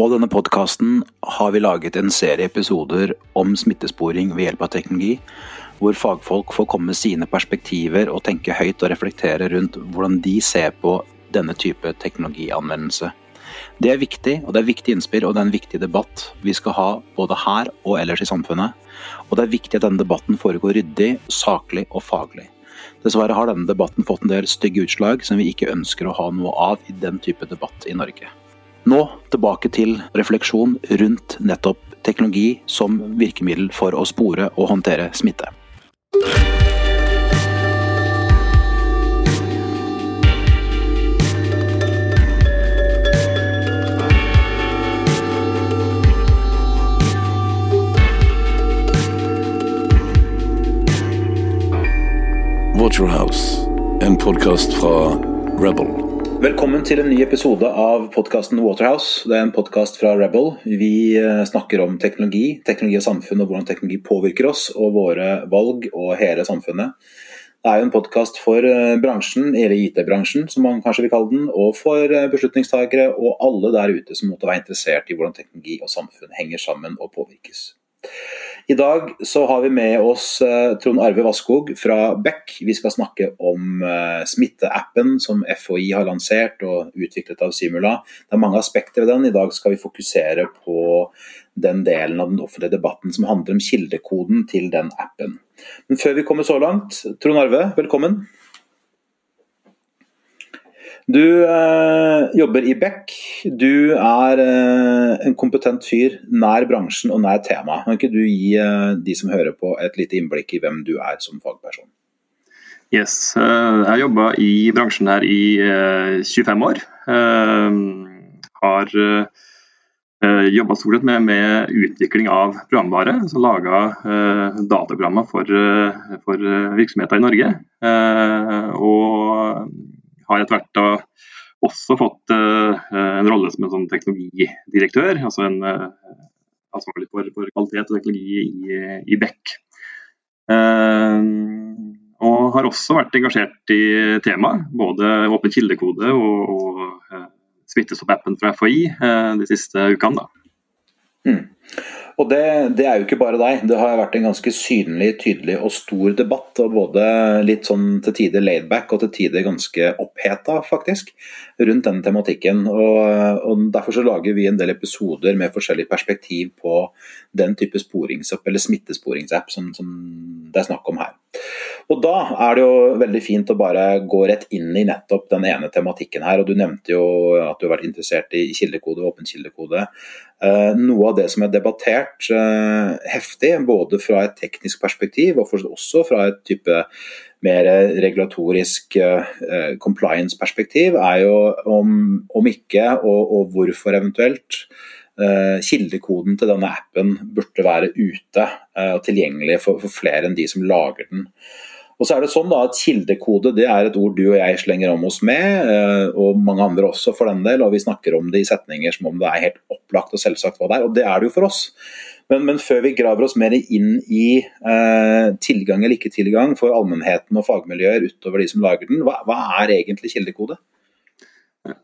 På denne podkasten har vi laget en serie episoder om smittesporing ved hjelp av teknologi, hvor fagfolk får komme med sine perspektiver og tenke høyt og reflektere rundt hvordan de ser på denne type teknologianvendelse. Det er viktig, og det er viktig innspill og det er en viktig debatt vi skal ha både her og ellers i samfunnet. Og det er viktig at denne debatten foregår ryddig, saklig og faglig. Dessverre har denne debatten fått en del stygge utslag som vi ikke ønsker å ha noe av i den type debatt i Norge. Nå tilbake til refleksjon rundt nettopp teknologi som virkemiddel for å spore og håndtere smitte. Waterhouse, en podkast fra Rebel. Velkommen til en ny episode av podkasten Waterhouse. Det er en podkast fra Rebel. Vi eh, snakker om teknologi, teknologi og samfunn og hvordan teknologi påvirker oss og våre valg og hele samfunnet. Det er jo en podkast for eh, bransjen, eller IT-bransjen som man kanskje vil kalle den, og for beslutningstakere og alle der ute som måtte være interessert i hvordan teknologi og samfunn henger sammen og påvirkes. I dag så har vi med oss uh, Trond Arve Vasskog fra Beck. Vi skal snakke om uh, smitteappen som FHI har lansert og utviklet av Simula. Det er mange aspekter ved den. I dag skal vi fokusere på den delen av den offentlige debatten som handler om kildekoden til den appen. Men før vi kommer så langt, Trond Arve, velkommen. Du eh, jobber i Beck. Du er eh, en kompetent fyr nær bransjen og nær temaet. Kan ikke du gi eh, de som hører på et lite innblikk i hvem du er som fagperson? Yes, jeg har jobba i bransjen her i 25 eh, år. Har jobba stort sett med, utvikling av programvare. altså Laga dataprogrammer for virksomheter i Norge. og har etter hvert også fått uh, en rolle som en sånn teknologidirektør. Altså en uh, ansvarlig for, for, kvalitet og teknologi i, i Beck. Uh, og har også vært engasjert i temaet, både åpen kildekode og, og uh, Smittestopp-appen fra FHI de siste ukene. Mm. Og det, det, er jo ikke bare deg. Det har vært en ganske synlig, tydelig og stor debatt. og Både litt sånn til tider laidback og til tider ganske oppheta, faktisk, rundt den tematikken. Og, og, Derfor så lager vi en del episoder med forskjellig perspektiv på den type sporingsapp, eller smittesporingsapp som, som det er snakk om her. Og Da er det jo veldig fint å bare gå rett inn i nettopp den ene tematikken her. og Du nevnte jo at du har vært interessert i kildekode, åpen kildekode. Eh, noe av det som er debattert eh, heftig, både fra et teknisk perspektiv og også fra et type mer regulatorisk eh, compliance-perspektiv, er jo om, om ikke, og, og, hvorfor eventuelt, kildekoden til denne appen burde være ute og tilgjengelig for, for flere enn de som lager den. Og så er det sånn da at Kildekode det er et ord du og jeg slenger om oss med, eh, og mange andre også for den del. og Vi snakker om det i setninger som om det er helt opplagt og selvsagt hva det er, og det er det jo for oss. Men, men før vi graver oss mer inn i eh, tilgang eller ikke tilgang for allmennheten og fagmiljøer utover de som lager den, hva, hva er egentlig kildekode?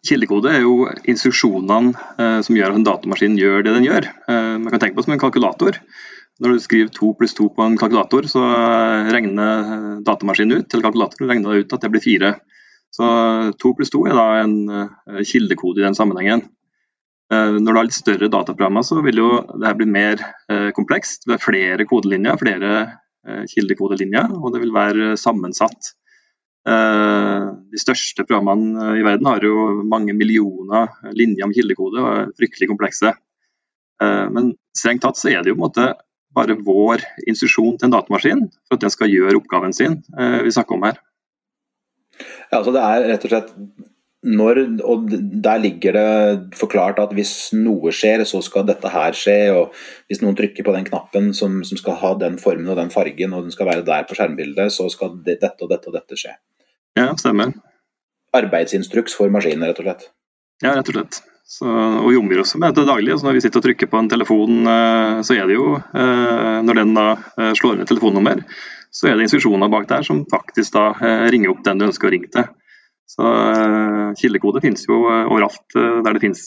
Kildekode er jo instruksjonene eh, som gjør at en datamaskin gjør det den gjør. Eh, man kan tenke på det som en kalkulator. Når du skriver 2 pluss 2 på en kalkulator, så regner datamaskinen ut, eller kalkulatoren regner ut at det blir 4. Så 2 pluss 2 er da en eh, kildekode i den sammenhengen. Eh, når du har litt større dataprogrammer, så vil jo det bli mer eh, komplekst. Det er flere kodelinjer, flere kildekodelinjer, og det vil være sammensatt. De største programmene i verden har jo mange millioner linjer om kildekode og er fryktelig komplekse. Men strengt tatt så er det jo på en måte bare vår instruksjon til en datamaskin for at den skal gjøre oppgaven sin eh, vi snakker om her. Ja, altså det er rett og slett når, og Der ligger det forklart at hvis noe skjer, så skal dette her skje. og Hvis noen trykker på den knappen som, som skal ha den formen og den fargen, og den skal være der på skjermbildet, så skal det, dette og dette og dette skje. Ja, stemmer. Arbeidsinstruks for maskinen, rett og slett. Ja, rett og slett. Så, og vi også med det daglig. Så når vi sitter og trykker på en telefon, eh, så er det jo, eh, når den da eh, slår et telefonnummer, så er det instruksjoner bak der som faktisk da ringer opp den du ønsker å ringe til. Så Kildekode finnes jo overalt der det finnes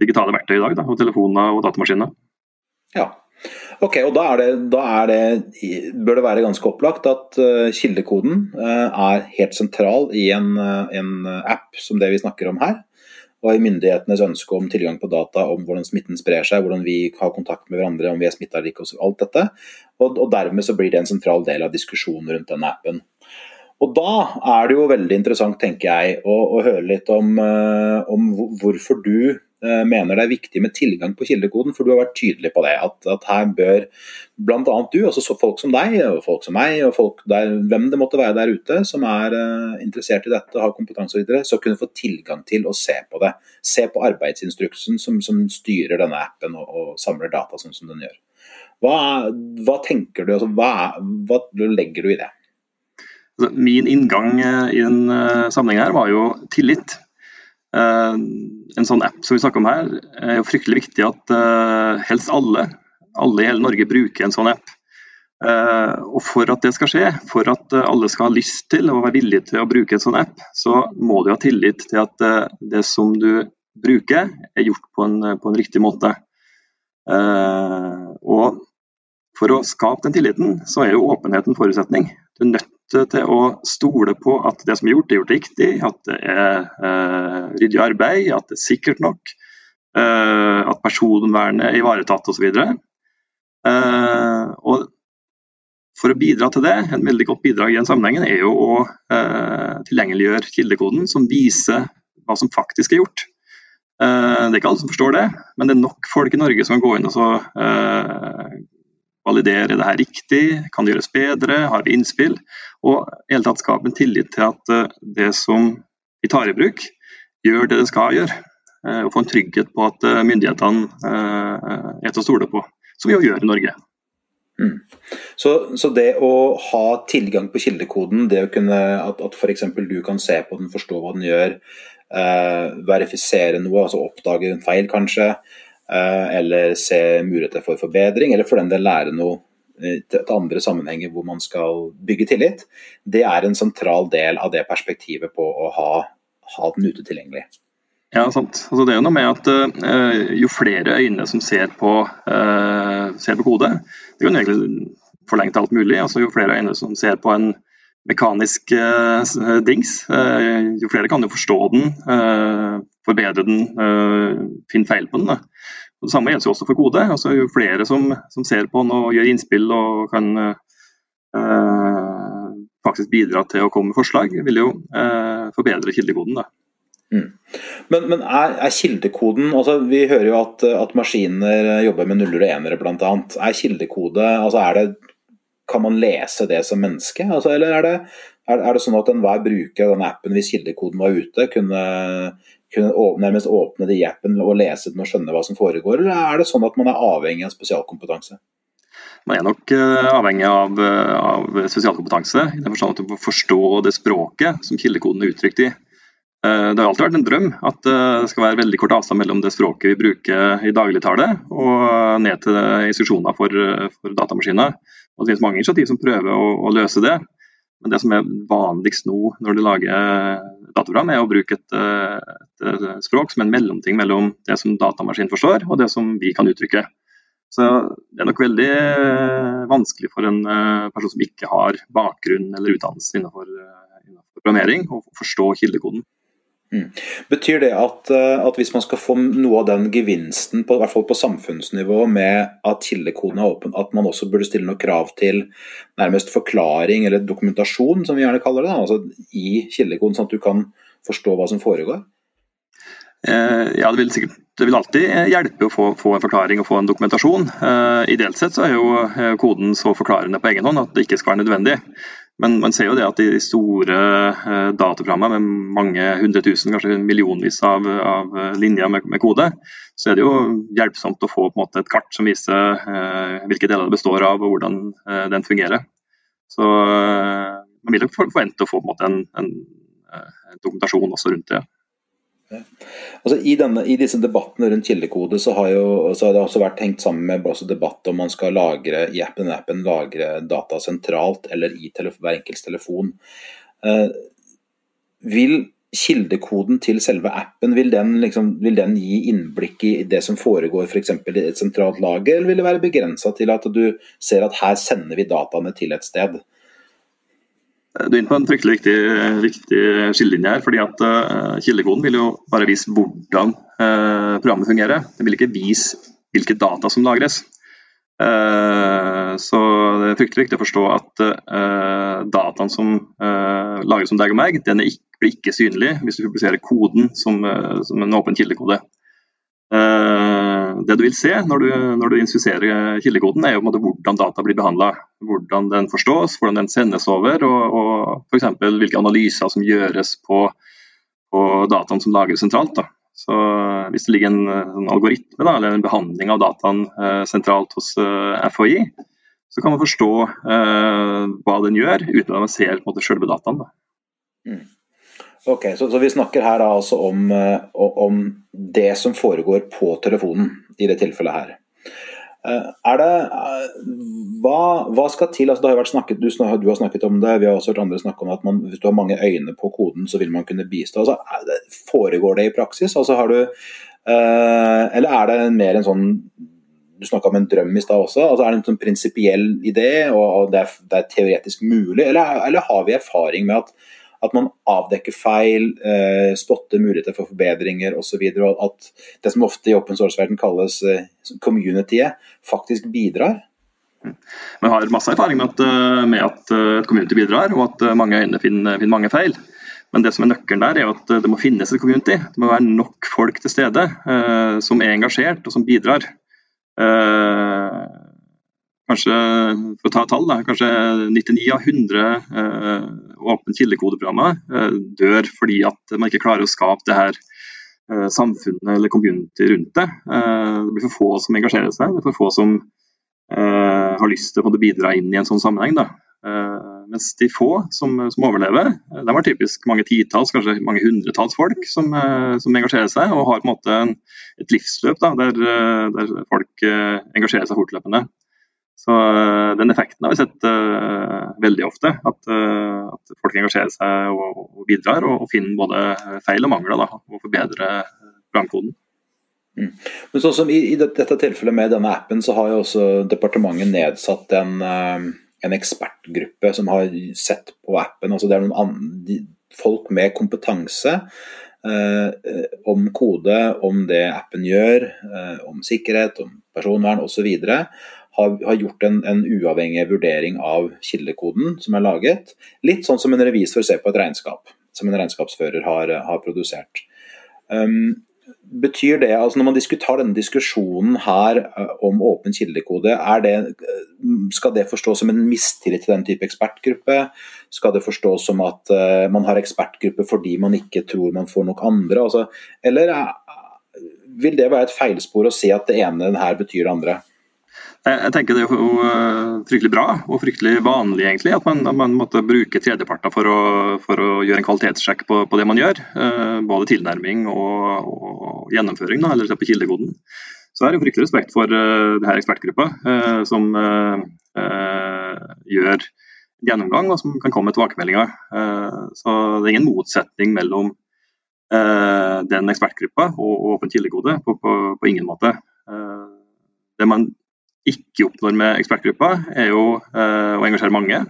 digitale verktøy i dag, da, og telefoner og datamaskiner. Ja, Ok, og da, det, da det, bør det være ganske opplagt at kildekoden er helt sentral i en, en, app som det vi snakker om her. Og i myndighetenes ønske om tilgang på data om hvordan smitten sprer seg, hvordan vi har kontakt med hverandre, om vi er smitta eller ikke, alt dette. Og, og, dermed så blir det en sentral del av diskusjonen rundt denne appen. Og da er det jo veldig interessant, tenker jeg, å, å høre litt om, om hvorfor du Eh, mener det er viktig med tilgang på kildekoden, for du har vært tydelig på det. At, at her bør bl.a. du, altså folk som deg og folk som meg, og folk der, hvem det måtte være der ute som er uh, interessert i dette, har kompetanse osv., så kunne få tilgang til å se på det. Se på arbeidsinstruksen som, som styrer denne appen og, og, samler data sånn som den gjør. Hva, hva tenker du, altså, hva, hva legger du i det? Min inngang eh, i den sammenheng her var jo tillit. Uh, en sånn app som vi snakker om her, er jo fryktelig viktig at uh, helst alle, alle i hele Norge bruker en sånn app. Uh, og For at det skal skje, for at alle skal ha lyst til og være villige til å bruke en sånn app, så må du ha tillit til at det som du bruker, er gjort på en, på en riktig måte. og For å skape den tilliten, så er jo åpenhet en forutsetning. Du er nødt til å stole på at det som er gjort, er gjort riktig, at det er uh, ryddig arbeid, at det er sikkert nok, uh, at personvernet er ivaretatt osv. Uh, og for å bidra til det, en veldig godt bidrag i den sammenhengen, er jo å eh, tilgjengeliggjøre kildekoden som viser hva som faktisk er gjort. Eh, det er ikke alle som forstår det, men det er nok folk i Norge som kan gå inn og så, uh, validere det her riktig, kan det gjøres bedre, har vi innspill? Og i hele tatt skape en tillit til at eh, det som vi tar i bruk, gjør det det skal gjøre. Eh, og få en trygghet på at eh, myndighetene er til å stole på, som vi jo gjør i Norge. Mm. Så, så, det å ha tilgang på kildekoden, det å kunne, at, at f.eks. du kan se på den, forstå hva den gjør, eh, verifisere noe, altså oppdage en feil kanskje, eller se muligheter for forbedring, eller for den del lære noe eh, til andre sammenhenger hvor man skal bygge tillit, det er en sentral del av det perspektivet på å ha, ha den ute tilgjengelig. Ja, sant. Altså, det er jo noe med at uh, Jo flere øyne som ser på, uh, ser på kode, det kan egentlig forlenge alt mulig. Altså, jo flere øyne som ser på en mekanisk uh, dings, jo flere kan jo forstå den, forbedre den, finne feil på den. Da. Og det samme gjelder jo også for kode. Altså, jo flere som, som, ser på den og gjør innspill og kan eh, faktisk bidra til å komme med forslag, vil jo eh, forbedre kildekoden. Da. Mm. Men, men er, er, kildekoden altså Vi hører jo at, at maskiner jobber med nuller og enere bl.a. Er kildekode altså er det, Kan man lese det som menneske? Altså, eller er det, er, er det sånn at enhver bruker av den appen, hvis kildekoden var ute, kunne, kunne nærmest åpne det appen og lese den og skjønne hva som foregår, eller er det sånn at man er avhengig av spesialkompetanse? Man er nok uh, avhengig av, uh, av, spesialkompetanse, i den forstand at du får forstå det språket som kildekoden er uttrykt i. Uh, det har alltid vært en drøm at det skal være veldig kort avstand mellom det språket vi bruker i dagligtale og ned til instruksjoner for, for datamaskiner. Og det finnes mange initiativ som prøver å, å løse det. Men det som er vanligst nå når du lager dataprogram, er å bruke et, et, språk som er en mellomting mellom det som datamaskinen forstår, og det som vi kan uttrykke. Så Det er nok veldig vanskelig for en eh, person som ikke har bakgrunn eller utdannelse innenfor, eh, programmering, å forstå kildekoden. Mm. Betyr det at, eh, at, hvis man skal få noe av den gevinsten, på, i hvert fall på samfunnsnivå, med at kildekoden er åpen, at man også burde stille noe krav til nærmest forklaring eller dokumentasjon, som vi gjerne kaller det, da, altså i kildekoden, sånn at du kan forstå hva som foregår? Eh, ja, det vil, sikkert, det vil, alltid hjelpe å få, få, en forklaring og få en dokumentasjon. Eh, ideelt sett så er jo eh, koden så forklarende på egen hånd at det ikke skal være nødvendig. Men man ser jo det at de store eh, dataprogrammene med mange hundre tusen, kanskje millionvis av, av linjer med, med, kode, så er det jo hjelpsomt å få måte, et kart som viser eh, hvilke deler det består av og hvordan eh, den fungerer. Så eh, man vil jo forvente å få måte, en, en, en, eh, dokumentasjon også rundt det. Altså, i, denne, I, disse debattene rundt kildekode så har, jo, så har, det også vært hengt sammen med debatt om man skal lagre i appen, appen lagre data sentralt eller i hver enkelts telefon. Eh, vil kildekoden til selve appen, vil den, liksom, vil den gi innblikk i det som foregår f.eks. I et sentralt lager, eller vil det være begrensa til at du ser at her sender vi dataene til et sted? Du er inne på en fryktelig viktig, viktig skillelinje her. fordi at uh, Kildekoden vil jo bare vise hvordan uh, programmet fungerer. Det vil ikke vise hvilke data som lagres. Uh, så det er fryktelig viktig å forstå at dataen som lagres som deg og meg, den blir ikke synlig hvis du publiserer koden som, eh, en åpen kildekode. Eh, det du vil se når du, når du inspiserer kildekoden, er jo hvordan data blir behandla. Hvordan den forstås, hvordan den sendes over, og, og f.eks. hvilke analyser som gjøres på, på dataen som lagres sentralt. Da. Så Hvis det ligger en, en algoritme da, eller en behandling av dataen eh, sentralt hos eh, FHI, så kan man forstå eh, hva den gjør, uten at man ser på en selve dataen. Da. Mm. Ok, så, så, vi snakker her da altså om, eh, om, det som foregår på telefonen i det tilfellet her. Eh, er det eh, hva, hva skal til? Altså, det har vært snakket, du, du, har snakket om det, vi har også hørt andre snakke om at man, hvis du har mange øyne på koden, så vil man kunne bistå. Altså, foregår det i praksis? Altså, har du, eller er det mer en sånn du snakka om en drøm i stad også. altså Er det en sånn prinsipiell idé, og det er, det er teoretisk mulig, eller, eller, har vi erfaring med at at man avdekker feil, eh, spotter muligheter for forbedringer osv. Og at det som ofte i open source-verden kalles eh, communityet, faktisk bidrar. Vi har masse erfaring med at, eh, med at eh, et community bidrar, og at eh, mange øyne finner, finner, mange feil. Men det som er nøkkelen der, er at det må finnes et community. Det må være nok folk til stede eh, som er engasjert og som bidrar. Eh, kanskje for å ta tall, da, kanskje 99 av 100 eh, åpne kildekodeprogrammer eh, dør fordi at man ikke klarer å skape det her eh, samfunnet eller community rundt det. Eh, det blir for få som engasjerer seg, det er for få som eh, har lyst til å bidra inn i en sånn sammenheng. Da. Eh, mens de få som, som overlever, de har typisk mange titalls, kanskje mange hundretalls folk som, som engasjerer seg og har på en måte et livsløp da, der, der folk engasjerer seg fortløpende. Så eh, Den effekten har vi sett uh, veldig ofte. At, uh, at, folk engasjerer seg og, og bidrar, og, og, finner både feil og mangler da, og forbedrer programkoden. Mm. Sånn som i, i, dette tilfellet med denne appen, så har jo også departementet nedsatt en, en ekspertgruppe som har sett på appen. altså Det er noen andre, folk med kompetanse om kode, om det appen gjør, om sikkerhet, om personvern osv har, har gjort en, en, uavhengig vurdering av kildekoden som er laget. Litt sånn som en revisor ser på et regnskap, som en regnskapsfører har, har produsert. Um, betyr det, altså Når man tar denne diskusjonen her uh, om åpen kildekode, det, uh, skal det forstås som en mistillit til den type ekspertgruppe? Skal det forstås som at uh, man har ekspertgruppe fordi man ikke tror man får nok andre? Altså, eller vil det være et feilspor å si at det ene her betyr det andre? Jeg tenker Det er jo eh, fryktelig bra og fryktelig vanlig egentlig, at man, man måtte bruke tredjeparter for, for, å gjøre en kvalitetssjekk på, på det man gjør. Eh, både tilnærming og, og gjennomføring, da, eller på kildekoden. Så er det fryktelig respekt for uh, denne ekspertgruppa, uh, som uh, gjør gjennomgang og som kan komme med tilbakemeldinger. så det er ingen motsetning mellom den ekspertgruppa og åpen kildekode, på, på, på, ingen måte. det man ikke oppnår med ekspertgruppa, er jo eh, å engasjere mange.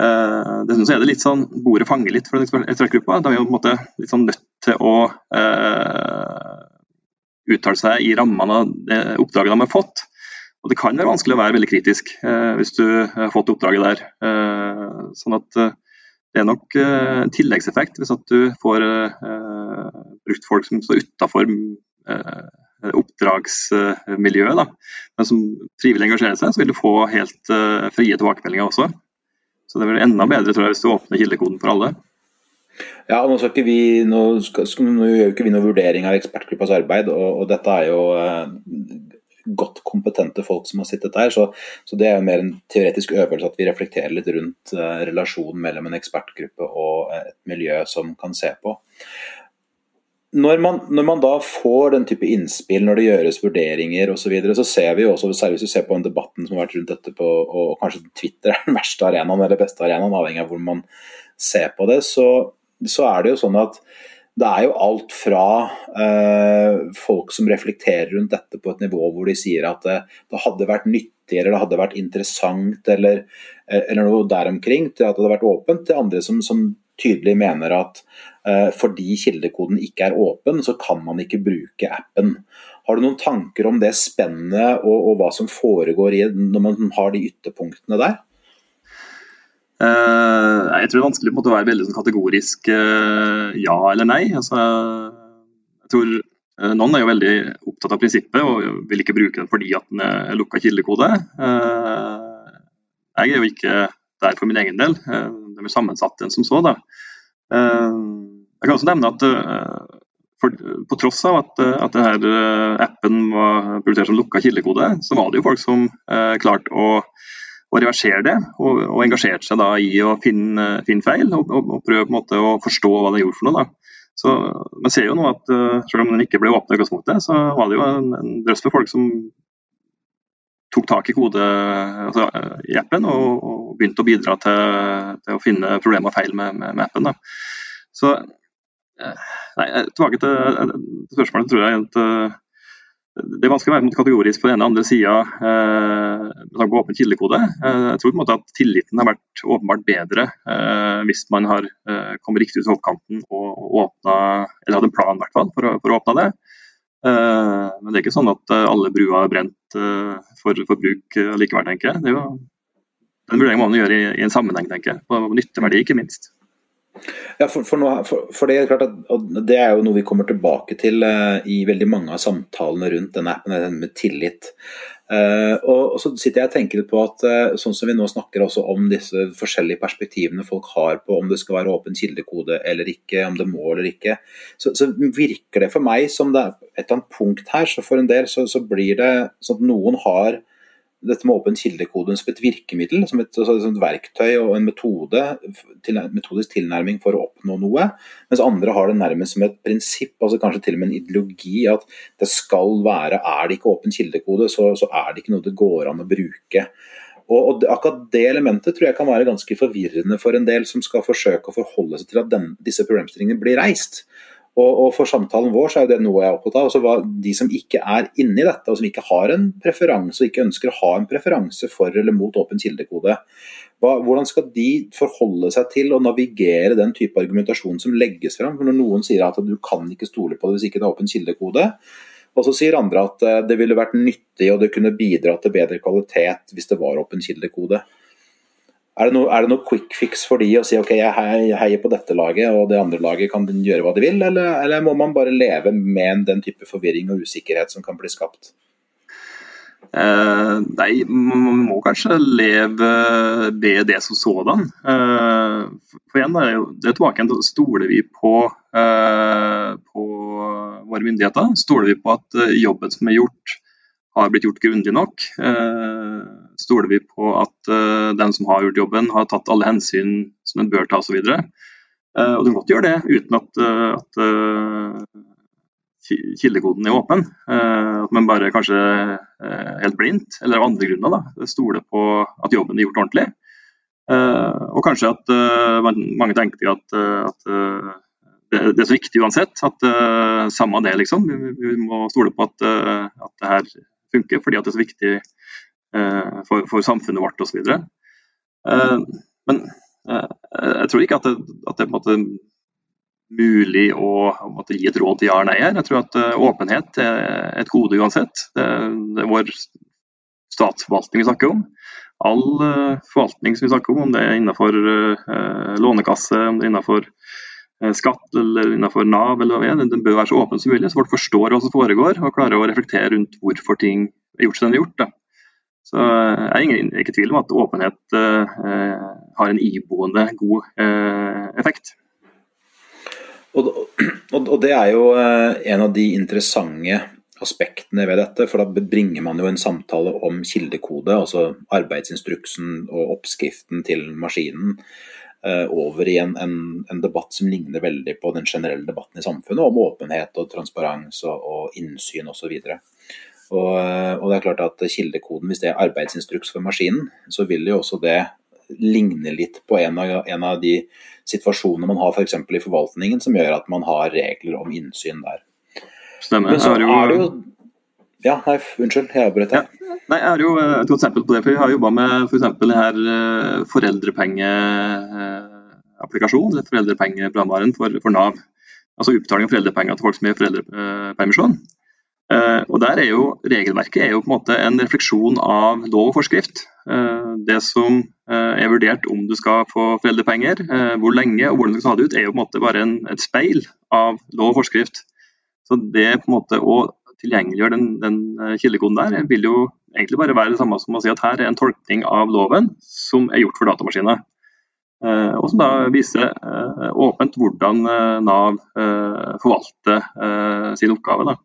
Eh, dessuten så er det litt sånn bordet fanger litt for den ekspertgruppa. De er jo på en måte litt sånn nødt til å eh, uttale seg i rammene av det oppdraget de har fått. Og Det kan være vanskelig å være veldig kritisk eh, hvis du har fått oppdraget der. Eh, sånn at eh, det er nok en tilleggseffekt hvis at du får brukt folk som står utafor oppdragsmiljøet. Da. Men som frivillig engasjerer seg, så vil du få helt uh, frie tilbakemeldinger også. Så det blir enda bedre tror jeg, hvis du åpner kildekoden for alle. Ja, nå, skal ikke vi, nå, skal, nå gjør ikke vi noe vurdering av ekspertgruppas arbeid, og, og dette er jo uh, godt kompetente folk som har sittet der. Så, så, det er jo mer en teoretisk øvelse at vi reflekterer litt rundt uh, relasjonen mellom en ekspertgruppe og et miljø som kan se på når man, når man, da får den type innspill, når det gjøres vurderinger osv., så, videre, så ser vi jo også, særlig hvis du ser på en debatten som har vært rundt dette på og kanskje Twitter er den verste arenaen eller beste arenaen, avhengig av hvor man ser på det, så, så er det jo sånn at det er jo alt fra eh, folk som reflekterer rundt dette på et nivå hvor de sier at det, det hadde vært nyttig eller det hadde vært interessant eller, eh, eller noe der omkring, til at det hadde vært åpent, til andre som, som tydelig mener at eh, fordi kildekoden ikke er åpen, så kan man ikke bruke appen. Har du noen tanker om det spennet og, og hva som foregår i, når man har de ytterpunktene der? Uh, jeg tror det er vanskelig å være veldig sånn kategorisk uh, ja eller nei. Altså, jeg tror Noen er jo veldig opptatt av prinsippet og vil ikke bruke den fordi at den er lukka kildekode. jeg er jo ikke der for min egen del. De er sammensatt enn som så. Da. Jeg kan også nevne at for, på tross av at, at denne appen var prioritert som lukka kildekode, så var det jo folk som klarte å å reversere det, og, og engasjerte seg da i å finne, finne feil og, og, og, prøve på en måte å forstå hva det gjorde for noe. da. Så Man ser jo nå at selv om den ikke ble åpna i utgangspunktet, så var det jo en, en drøss med folk som tok tak i kode altså, i appen og, og, begynte å bidra til, til, å finne problemer og feil med, med, med appen. Da. Så uh, nei, Tilbake til spørsmålet, tror jeg at det er vanskelig å være kategorisk på den ene og andre sida eh, med tanke på åpen kildekode. Eh, jeg tror på en måte at tilliten har vært åpenbart bedre eh, hvis man har eh, kommet riktig ut i hoppkanten og åpna, eller hadde en plan hvert fall, for, for, å åpne det. Eh, men det er ikke sånn at eh, alle bruer er brent for, for bruk likevel, tenker jeg. Det er jo den vurderingen må man gjøre i, i, en sammenheng, tenker jeg. På nytteverdi, ikke minst. Ja, for, for, noe, for, det er klart at det er jo noe vi kommer tilbake til i veldig mange av samtalene rundt denne appen, med tillit. Uh, og, så sitter jeg og tenker på at uh, sånn som vi nå snakker også om disse forskjellige perspektivene folk har på om det skal være åpen kildekode eller ikke, om det må eller ikke, så, så virker det for meg som det er et eller annet punkt her. Så for en del så, så blir det sånn at noen har dette med åpen kildekode som et virkemiddel, som et, altså, som et verktøy og en metode, til, metodisk tilnærming for å oppnå noe. Mens andre har det nærmest som et prinsipp, altså kanskje til og med en ideologi, at det skal være Er det ikke åpen kildekode, så, så er det ikke noe det går an å bruke. Og, og Akkurat det elementet tror jeg kan være ganske forvirrende for en del som skal forsøke å forholde seg til at den, disse problemstillingene blir reist. Og, og, For samtalen vår så er det noe jeg er opptatt av. Altså hva, de som ikke er inni dette, og som ikke har en preferanse og ikke ønsker å ha en preferanse for eller mot åpen kildekode, hva, hvordan skal de forholde seg til å navigere den type argumentasjon som legges fram? Når noen sier at du kan ikke stole på det hvis ikke det er åpen kildekode, og så sier andre at eh, det ville vært nyttig og det kunne bidra til bedre kvalitet hvis det var åpen kildekode. Er det, noe, er det noe quick fix for de å si ok, jeg heier på dette laget, og det andre laget kan gjøre hva de vil, eller, eller må man bare leve med den type forvirring og usikkerhet som kan bli skapt? Eh, nei, man må kanskje leve med det som sådan. Eh, for igjen, det er tilbake igjen, Stoler vi på, eh, på våre myndigheter? Stoler vi på at eh, jobben som er gjort, har blitt gjort grundig nok? Eh, stoler vi på at uh, den som har gjort jobben, har tatt alle hensyn som en bør ta osv. Uh, eh, og du kan godt gjøre det uten at, uh, at uh, kildekoden er åpen. at man bare kanskje helt blindt, eller av andre grunner, da, stoler på at jobben er gjort ordentlig. og kanskje at mange tenker at, at det, det, er så viktig uansett. At samme det, liksom. Vi, vi, må stole på at, at det her funker, fordi at det er så viktig for, for, samfunnet vårt osv. Eh, men eh, jeg tror ikke at det, at det er mulig å, å gi et råd til ja eller nei her. Jeg tror at åpenhet er et gode uansett. Det, det er vår statsforvaltning vi snakker om. All forvaltning som vi snakker om, om det er innenfor lånekasse, om det er innenfor skatt eller innenfor Nav, eller hva det er, den bør være så åpen som mulig, så folk forstår hva som foregår og klarer å reflektere rundt hvorfor ting er gjort som de er gjort. Da. Så eh, jeg er ikke i tvil om at åpenhet eh, har en iboende god eh, effekt. Og, det er jo en av de interessante aspektene ved dette, for da bringer man jo en samtale om kildekode, altså arbeidsinstruksen og oppskriften til maskinen, over i en, en, en, debatt som ligner veldig på den generelle debatten i samfunnet om åpenhet og transparens og, og innsyn osv. Og, og, det er klart at kildekoden, hvis det er arbeidsinstruks for maskinen, så vil jo også det ligne litt på en av, en av de situasjonene man har f.eks. For i forvaltningen, som gjør at man har regler om innsyn der. Stemmer. Men så er det jo- er det jo Ja, nei, unnskyld, jeg avbrøt deg. Nei, jeg har jo et godt eksempel på det. for Vi har jobba med f.eks. her foreldrepengeapplikasjonen, foreldrepengeapplikasjon, eller foreldrepengeprogramvaren for, for Nav. Altså utbetaling av foreldrepenger til folk som er i foreldrepermisjon. Eh, og der er jo Regelverket er jo på en måte en refleksjon av lov og forskrift. Eh, det som eh, er vurdert om du skal få foreldrepenger, hvor lenge og hvordan du skal ta det ut, er jo på en måte bare en, et speil av lov og forskrift. Så det på en måte å tilgjengeliggjøre den, den kildekoden der, vil jo egentlig bare være det samme som å si at her er en tolkning av loven som er gjort for datamaskiner. Og som da viser åpent hvordan Nav forvalter sin oppgave. Da.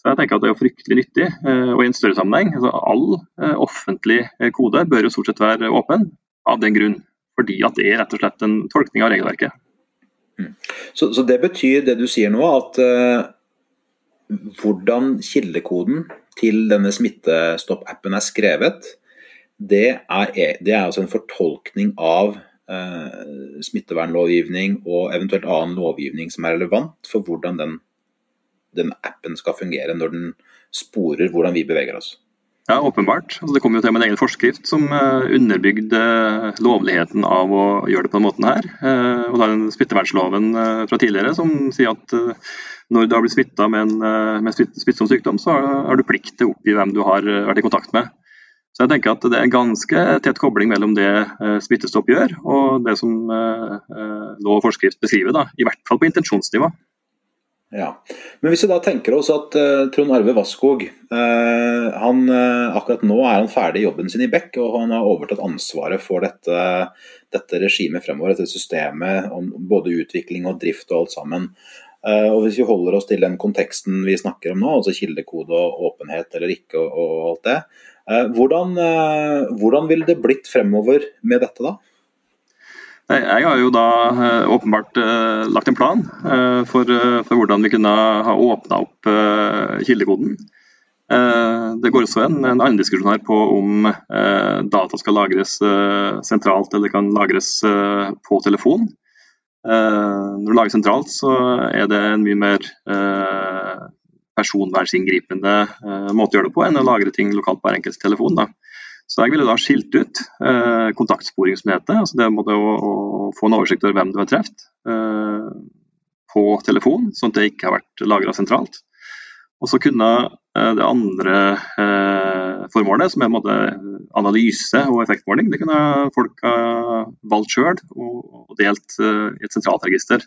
Så jeg tenker at Det er fryktelig nyttig, eh, og i en større sammenheng. Altså, all eh, offentlig eh, kode bør jo stort sett være åpen av den grunn. Fordi at det er rett og slett en tolkning av regelverket. Så, så det betyr det du sier nå, at uh, hvordan kildekoden til denne Smittestopp-appen er skrevet, det er, det er altså en fortolkning av uh, smittevernlovgivning og eventuelt annen lovgivning som er relevant for hvordan den, den appen skal fungere når den sporer hvordan vi beveger oss. Ja, åpenbart. Altså, det kom jo til med en egen forskrift som uh, underbygde lovligheten av å gjøre det på den måten her. Uh, og da er det smittevernloven uh, fra tidligere som sier at når du har blitt smitta med en med smittsom sykdom, så har du plikt til å oppgi hvem du har vært i kontakt med. Så jeg tenker at Det er en ganske tett kobling mellom det Smittestopp gjør og det som lov og forskrift beskriver, da, i hvert fall på intensjonsnivå. Ja, Men hvis vi da tenker oss at uh, Trond Arve Vasskog uh, han, uh, Akkurat nå er han ferdig i jobben sin i Beck, og han har overtatt ansvaret for dette, dette regimet fremover, dette systemet om både utvikling og drift og alt sammen. og Hvis vi holder oss til den konteksten vi snakker om nå, altså kildekode og åpenhet eller ikke og, og alt det, hvordan, hvordan ville det blitt fremover med dette da? Jeg har jo da åpenbart lagt en plan for, for hvordan vi kunne ha åpna opp kildekoden. Det går også en, en annen diskusjon her på om data skal lagres sentralt eller kan lagres på telefon. Når du lager sentralt, så er det en mye mer personvernnsinngripende måte å gjøre det på enn å lagre ting lokalt på hver enkelt telefon. Da. Så jeg ville da skilt ut eh, kontaktsporing, som det heter. Altså det å, å, få en oversikt over hvem du har truffet eh, på telefon, sånn at det ikke har vært lagra sentralt. Og så kunne eh, det andre formålet, som er måte, analyse og effektmåling, det kunne folk ha valgt sjøl og, og, delt i et sentralt register.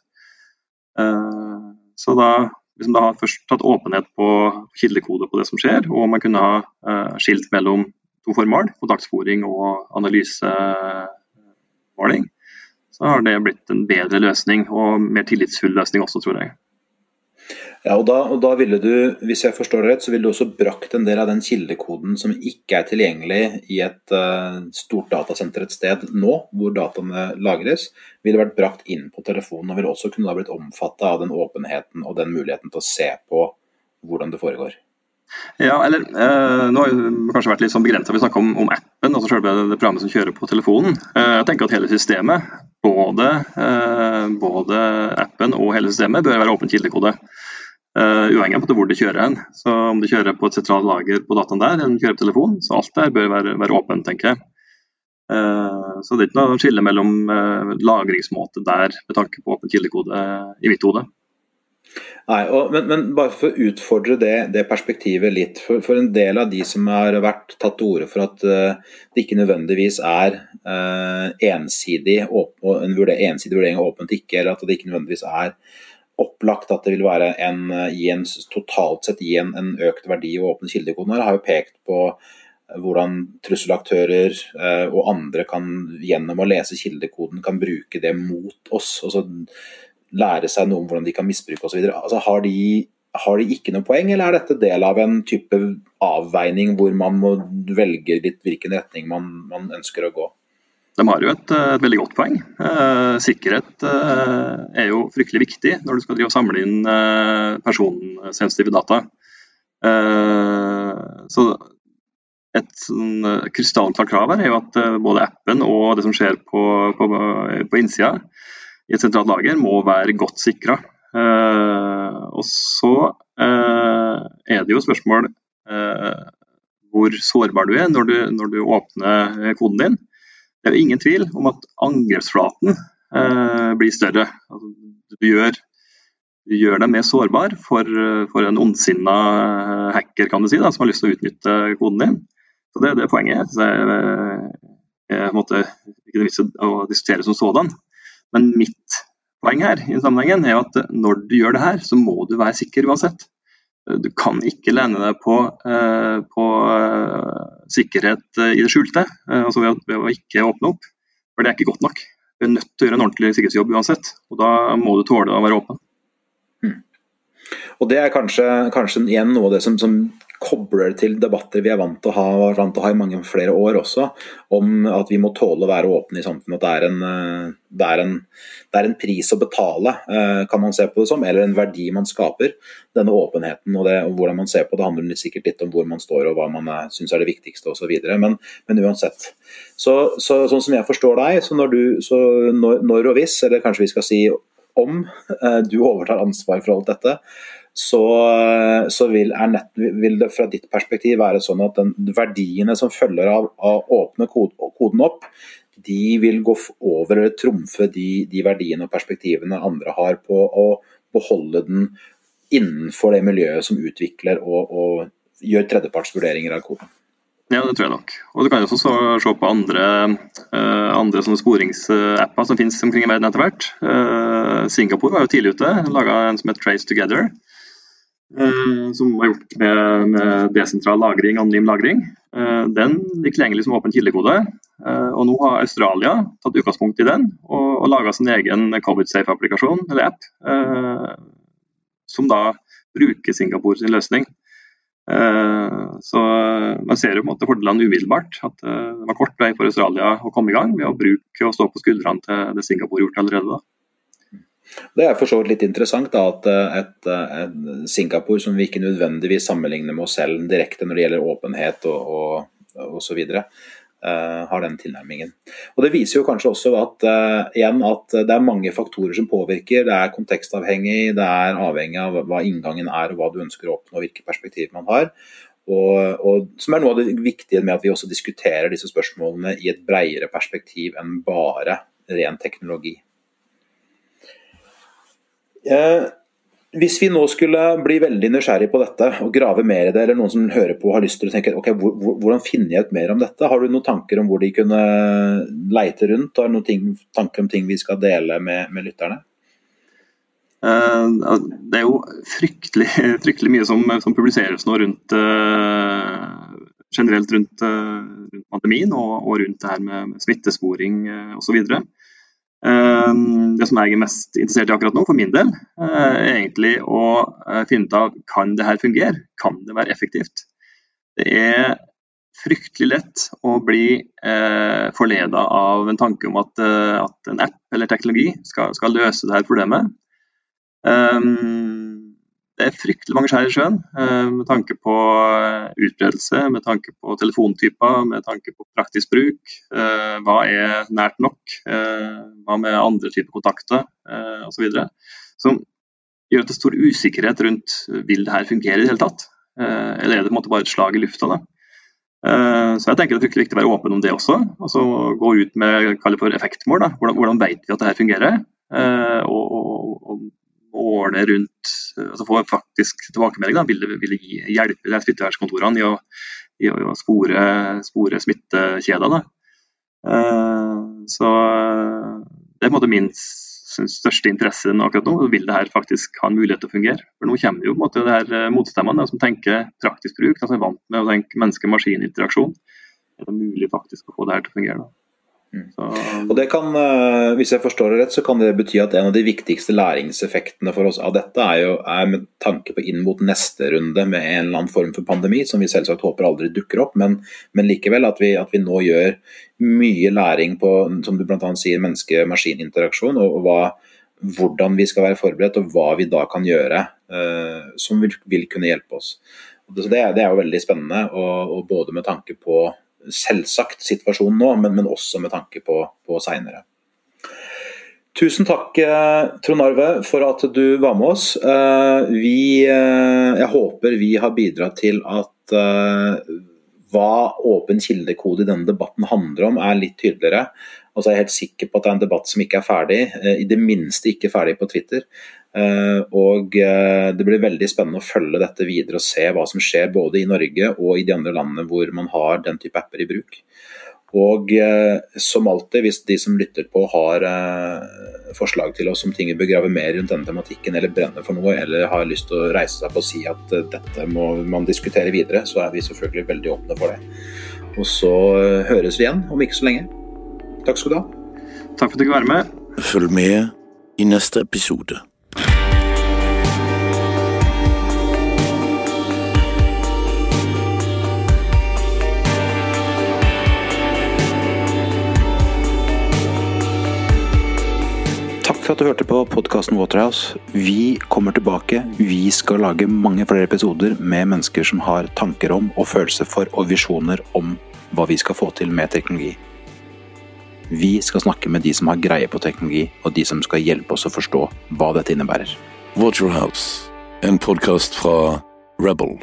så da hvis man da først tatt åpenhet på kildekode på det som skjer, og man kunne ha skilt mellom to formål, kontaktsporing og analysemåling, så har det blitt en bedre løsning og mer tillitsfull løsning også, tror jeg. Ja, og da, og da, ville du, hvis jeg forstår det rett, så ville du også brakt en del av den kildekoden som ikke er tilgjengelig i et uh, stort datasenter et sted nå, hvor dataene lagres, ville vært brakt inn på telefonen og ville også kunne da blitt omfatta av den åpenheten og den muligheten til å se på hvordan det foregår. Ja, eller eh, Nå har det kanskje vært litt sånn begrensa. Vi snakker om, om, appen, altså selve det programmet som kjører på telefonen. Eh, jeg tenker at hele systemet, både, eh, både, appen og hele systemet, bør være åpen kildekode. Uh, uavhengig av hvor det kjører hen. Så Om det kjører på et sentralt lager på dataen der, eller om det kjører på telefon, så alt der bør være, være åpent, tenker jeg. Uh, så det er ikke noe skille mellom uh, lagringsmåte der med tanke på åpen kildekode i mitt hode. Nei, og, men, men, bare for å utfordre det, det perspektivet litt. For, for, en del av de som har vært tatt til orde for at det ikke nødvendigvis er ensidig, åpen, en vurder, ensidig vurdering av åpent ikke, eller at det ikke nødvendigvis er opplagt at det vil være en, en totalt sett gi en, en, økt verdi å åpne kildekoden. Her har jo pekt på hvordan trusselaktører uh, og andre kan gjennom å lese kildekoden kan bruke det mot oss. altså Lære seg noe om hvordan de kan misbruke osv. Altså, har, de, har de ikke noe poeng, eller er dette del av en type avveining hvor man må velge litt hvilken retning man, man ønsker å gå? De har jo et, et veldig godt poeng. Eh, sikkerhet eh, er jo fryktelig viktig når du skal drive og samle inn eh, personsensitive data. Så et sånn krystallklart krav her er jo at både appen og det som skjer på, på, på innsida i et sentralt lager, må være godt sikra. og så er det jo spørsmål hvor sårbar du er når du, når du åpner koden din. Det er jo ingen tvil om at angrepsflaten blir større. Altså, du gjør gjør deg mer sårbar for, for en ondsinna hacker kan du si, da, som har lyst til å utnytte koden din. Så Det, det er poenget. Det er, Jeg måtte ikke vits å diskutere som sådan. Men mitt poeng her i sammenhengen er at når du gjør det her, så må du være sikker uansett. Du kan ikke lene deg på, eh, på eh, sikkerhet i det skjulte, eh, altså ved, å ikke åpne opp. For det er ikke godt nok. Du er nødt til å gjøre en ordentlig sikkerhetsjobb uansett. Og da må du tåle å være åpen. Og Det er kanskje, kanskje igjen noe av det som, som, kobler til debatter vi er vant til å ha, vant til å ha i mange flere år også, om at vi må tåle å være åpne i samfunnet. At det er, en, eh, det, er en, det er en, pris å betale, eh, kan man se på det som, eller en verdi man skaper. Denne åpenheten og, det, og hvordan man ser på det, handler sikkert litt om hvor man står og hva man syns er det viktigste osv. Men, men uansett. Så, så, sånn som jeg forstår deg, så når, du, så når, når og hvis, eller kanskje vi skal si om eh, du overtar ansvar for alt dette, så, så vil, nett, vil, det fra ditt perspektiv være sånn at den, verdiene som følger av å åpne koden opp, de vil gå over eller trumfe de, de verdiene og perspektivene andre har på å beholde den innenfor det miljøet som utvikler og, og gjør tredjepartsvurderinger av koden. Ja, det tror jeg nok. Og Du kan også se på andre, uh, andre sporingsapper som finnes omkring i verden etter hvert. Uh, Singapore var jo tidlig ute, laga en som heter Trace Together. Uh, som var gjort med, med desentral lagring, anonym lagring. den ligger tilgjengelig som åpen kildekode. og Nå har Australia tatt utgangspunkt i den og, og laga sin egen COVID-safe-applikasjon, eller app, som da bruker Singapore sin løsning. Eh, så man ser jo på en måte fordelene umiddelbart. At eh, det var kort vei for Australia å komme i gang ved å bruke og stå på skuldrene til det Singapore gjort allerede. da. Det er for så vidt litt interessant da, at eh, et, et, Singapore, som vi ikke nødvendigvis sammenligner med oss selv direkte når det gjelder åpenhet og, og, og så videre, uh, har den tilnærmingen. Og Det viser jo kanskje også at, uh, igjen, at det er mange faktorer som påvirker. Det er kontekstavhengig, det er avhengig av hva inngangen er og hva du ønsker å oppnå, hvilke perspektiv man har. Og, og, Som er noe av det viktige med at vi også diskuterer disse spørsmålene i et bredere perspektiv enn bare ren teknologi. Uh, hvis vi nå skulle bli veldig nysgjerrig på dette og grave mer i det, eller noen som hører på og har lyst til å tenke ok, hvordan finner jeg ut mer om dette, har du noen tanker om hvor de kunne leite rundt? Har du noen ting, tanker om ting vi skal dele med, med lytterne? Uh, det er jo fryktelig, fryktelig mye som, som, publiseres nå rundt uh, generelt rundt, uh, rundt pandemien og, og, rundt det her med, smittesporing osv. Ehm, det som jeg er mest interessert i akkurat nå, for min del, eh, er egentlig å eh, finne ut av kan det her fungere. Kan det være effektivt? Det er fryktelig lett å bli eh, forleda av en tanke om eh, at, en app eller teknologi skal, skal løse dette problemet. Um, det er fryktelig mange skjær i sjøen eh, med tanke på eh, utbredelse, med tanke på telefontyper, med tanke på praktisk bruk. Eh, hva er nært nok? Hva med andre typer kontakter osv. Som gjør at det er stor usikkerhet rundt vil det her fungere i det hele tatt. Eller er det på en måte bare et slag i lufta? da? Så jeg tenker Det er fryktelig viktig å være åpen om det også. altså Gå ut med for effektmål. da. Hvordan, hvordan vet vi at det her fungerer? Og, og, og måle rundt altså Få faktisk tilbakemelding. Da, vil, det, vil det hjelpe smittevernkontorene i å, i å spore, spore smittekjeder. Uh, så det er på en måte min største interesse akkurat nå. Vil det her faktisk ha en mulighet til å fungere? For Nå kommer jo på en måte det her eh, motstemmene som tenker praktisk bruk, som er vant med å tenke menneske-maskin-interaksjon. Er det mulig faktisk å få det her til å fungere? da? Mm. Så... Og det kan, eh, Hvis jeg forstår det rett, så kan det bety at en av de viktigste læringseffektene for oss av dette er jo er med tanke på inn mot neste runde med en eller annen form for pandemi, som vi selvsagt håper aldri dukker opp, men, men likevel at vi, at vi, nå gjør mye læring på som du bl.a. sier, menneske-maskin-interaksjon, og, og hva, hvordan vi skal være forberedt og hva vi da kan gjøre uh, som vil, vil kunne hjelpe oss. Så det, det, er jo veldig spennende, og, og både med tanke på selvsagt situasjonen nå, men, men også med tanke på, på seinere. Tusen takk, eh, Trond Arve, for at du var med oss. Eh, vi, eh, jeg håper vi har bidratt til at hva åpen kildekode i denne debatten handler om, er litt tydeligere. Og så er jeg helt sikker på at det er en debatt som ikke er ferdig, i det minste ikke ferdig på Twitter. Og Det blir veldig spennende å følge dette videre og se hva som skjer både i Norge og i de andre landene hvor man har den type apper i bruk. Og eh, som alltid, hvis de som lytter på har eh, forslag til oss om ting vi bør grave mer rundt denne tematikken, eller brenner for noe, eller har lyst til å reise seg opp og si at eh, dette må man diskutere videre, så er vi selvfølgelig veldig åpne for det. Og så eh, høres vi igjen om ikke så lenge. Takk skal du ha. Takk for at du kunne være med. Følg med i neste episode. For at du hørte på podkasten Waterhouse. Vi kommer tilbake. Vi skal lage mange flere episoder med mennesker som har tanker om og følelser for og visjoner om hva vi skal få til med teknologi. Vi skal snakke med de som har greie på teknologi, og de som skal hjelpe oss å forstå hva dette innebærer. Waterhouse, en podkast fra Rebel.